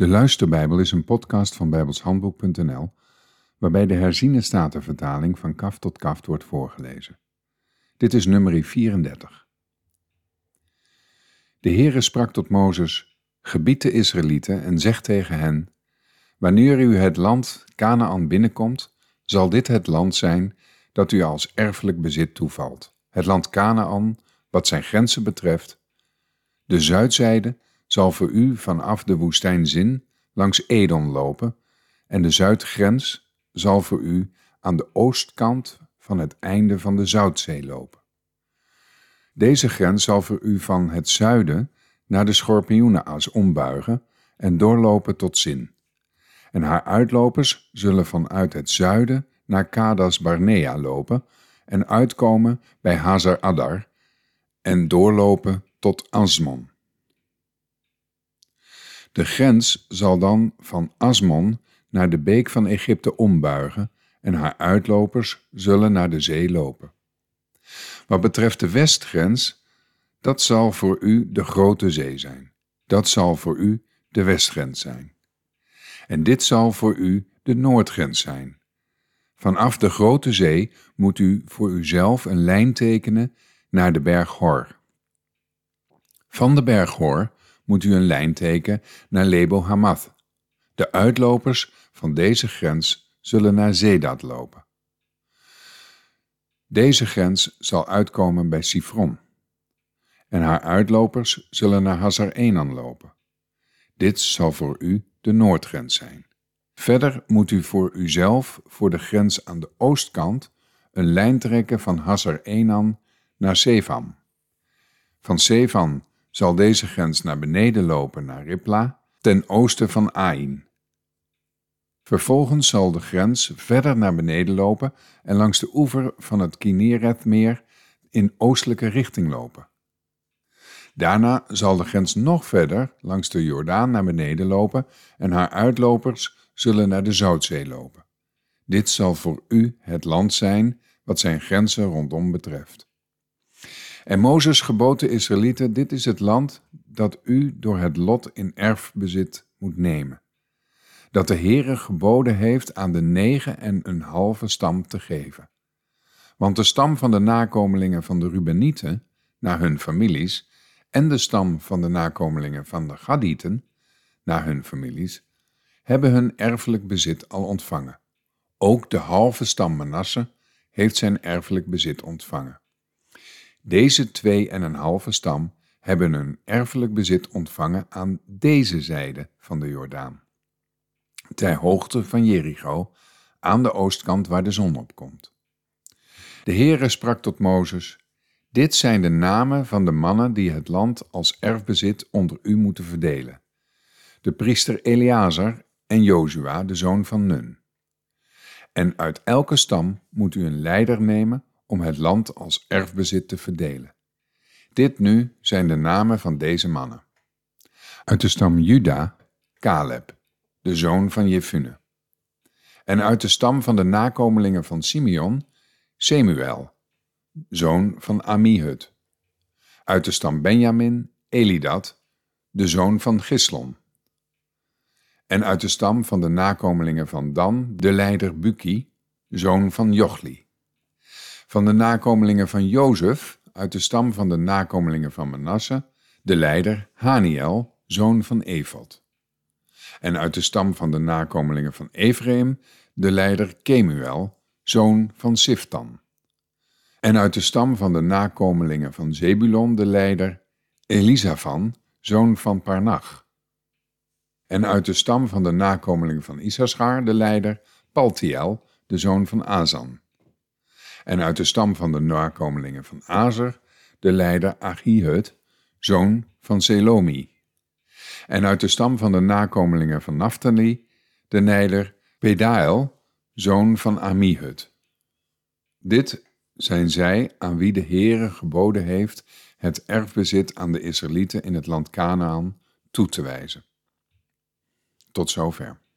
De Luisterbijbel is een podcast van bijbelshandboek.nl waarbij de herziene statenvertaling van kaf tot kaf wordt voorgelezen. Dit is nummer 34. De Heere sprak tot Mozes, gebied de Israëlieten en zegt tegen hen, Wanneer u het land Canaan binnenkomt, zal dit het land zijn dat u als erfelijk bezit toevalt. Het land Canaan, wat zijn grenzen betreft, de zuidzijde zal voor u vanaf de woestijn Zin langs Edom lopen en de zuidgrens zal voor u aan de oostkant van het einde van de Zoutzee lopen. Deze grens zal voor u van het zuiden naar de schorpioenenaas ombuigen en doorlopen tot Zin. En haar uitlopers zullen vanuit het zuiden naar Kadas Barnea lopen en uitkomen bij Hazar Adar en doorlopen tot Asmon. De grens zal dan van Asmon naar de beek van Egypte ombuigen en haar uitlopers zullen naar de zee lopen. Wat betreft de westgrens, dat zal voor u de grote zee zijn. Dat zal voor u de westgrens zijn. En dit zal voor u de noordgrens zijn. Vanaf de grote zee moet u voor uzelf een lijn tekenen naar de berg Hor. Van de berg Hor moet u een lijn tekenen naar Lebo Hamath. De uitlopers van deze grens zullen naar Zedad lopen. Deze grens zal uitkomen bij Sifron. En haar uitlopers zullen naar Hazar Enan lopen. Dit zal voor u de noordgrens zijn. Verder moet u voor uzelf voor de grens aan de oostkant een lijn trekken van Hazar Enan naar Sevam. Van Sevan zal deze grens naar beneden lopen naar Ripla, ten oosten van Ain. Vervolgens zal de grens verder naar beneden lopen en langs de oever van het Kinerethmeer in oostelijke richting lopen. Daarna zal de grens nog verder langs de Jordaan naar beneden lopen en haar uitlopers zullen naar de Zoutzee lopen. Dit zal voor u het land zijn wat zijn grenzen rondom betreft. En Mozes gebood de Israëlieten, dit is het land dat u door het lot in erfbezit moet nemen. Dat de Heere geboden heeft aan de negen en een halve stam te geven. Want de stam van de nakomelingen van de Rubenieten, naar hun families, en de stam van de nakomelingen van de Gadieten, naar hun families, hebben hun erfelijk bezit al ontvangen. Ook de halve stam Manasse heeft zijn erfelijk bezit ontvangen. Deze twee en een halve stam hebben hun erfelijk bezit ontvangen aan deze zijde van de Jordaan, ter hoogte van Jericho, aan de oostkant waar de zon opkomt. De Heere sprak tot Mozes, dit zijn de namen van de mannen die het land als erfbezit onder u moeten verdelen. De priester Eleazar en Jozua, de zoon van Nun. En uit elke stam moet u een leider nemen om het land als erfbezit te verdelen. Dit nu zijn de namen van deze mannen. Uit de stam Juda, Caleb, de zoon van Jefune. En uit de stam van de nakomelingen van Simeon, Semuel, zoon van Amihud. Uit de stam Benjamin, Elidad, de zoon van Gislon. En uit de stam van de nakomelingen van Dan, de leider Buki, zoon van Jochli. Van de nakomelingen van Jozef, uit de stam van de nakomelingen van Manasse, de leider Haniel, zoon van Evod. En uit de stam van de nakomelingen van Ephraim, de leider Kemuel, zoon van Siftan. En uit de stam van de nakomelingen van Zebulon, de leider Elisafan, zoon van Parnach. En uit de stam van de nakomelingen van Issachar, de leider Paltiel, de zoon van Azan en uit de stam van de nakomelingen van Azer, de leider Achihud, zoon van Selomi. En uit de stam van de nakomelingen van Naphtali, de leider Pedael, zoon van Amihud. Dit zijn zij aan wie de Heere geboden heeft het erfbezit aan de Israëlieten in het land Canaan toe te wijzen. Tot zover.